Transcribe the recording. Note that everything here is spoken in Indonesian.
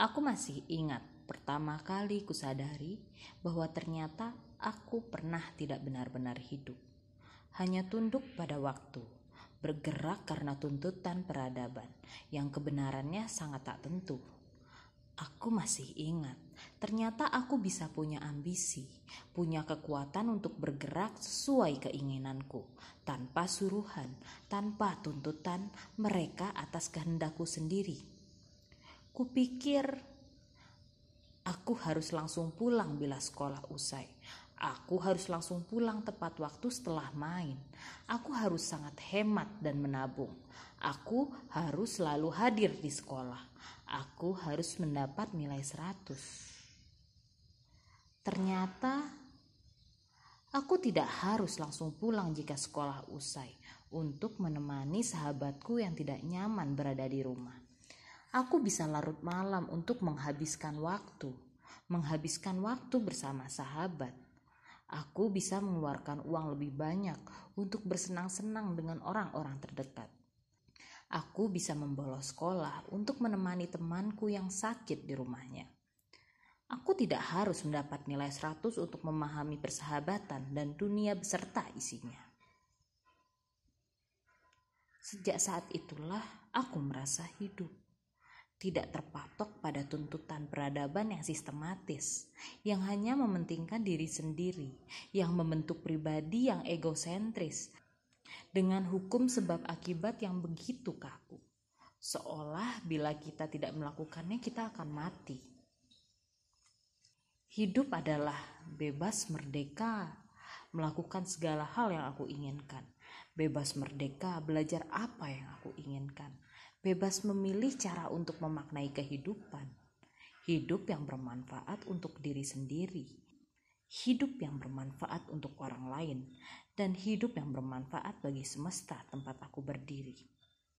Aku masih ingat pertama kali kusadari bahwa ternyata aku pernah tidak benar-benar hidup. Hanya tunduk pada waktu, bergerak karena tuntutan peradaban yang kebenarannya sangat tak tentu. Aku masih ingat, ternyata aku bisa punya ambisi, punya kekuatan untuk bergerak sesuai keinginanku, tanpa suruhan, tanpa tuntutan mereka atas kehendakku sendiri. Kupikir aku harus langsung pulang bila sekolah usai. Aku harus langsung pulang tepat waktu setelah main. Aku harus sangat hemat dan menabung. Aku harus selalu hadir di sekolah. Aku harus mendapat nilai 100. Ternyata aku tidak harus langsung pulang jika sekolah usai untuk menemani sahabatku yang tidak nyaman berada di rumah. Aku bisa larut malam untuk menghabiskan waktu, menghabiskan waktu bersama sahabat. Aku bisa mengeluarkan uang lebih banyak untuk bersenang-senang dengan orang-orang terdekat. Aku bisa membolos sekolah untuk menemani temanku yang sakit di rumahnya. Aku tidak harus mendapat nilai 100 untuk memahami persahabatan dan dunia beserta isinya. Sejak saat itulah aku merasa hidup tidak terpatok pada tuntutan peradaban yang sistematis, yang hanya mementingkan diri sendiri, yang membentuk pribadi yang egosentris, dengan hukum sebab akibat yang begitu kaku, seolah bila kita tidak melakukannya, kita akan mati. Hidup adalah bebas merdeka, melakukan segala hal yang aku inginkan, bebas merdeka belajar apa yang aku inginkan bebas memilih cara untuk memaknai kehidupan, hidup yang bermanfaat untuk diri sendiri, hidup yang bermanfaat untuk orang lain, dan hidup yang bermanfaat bagi semesta tempat aku berdiri.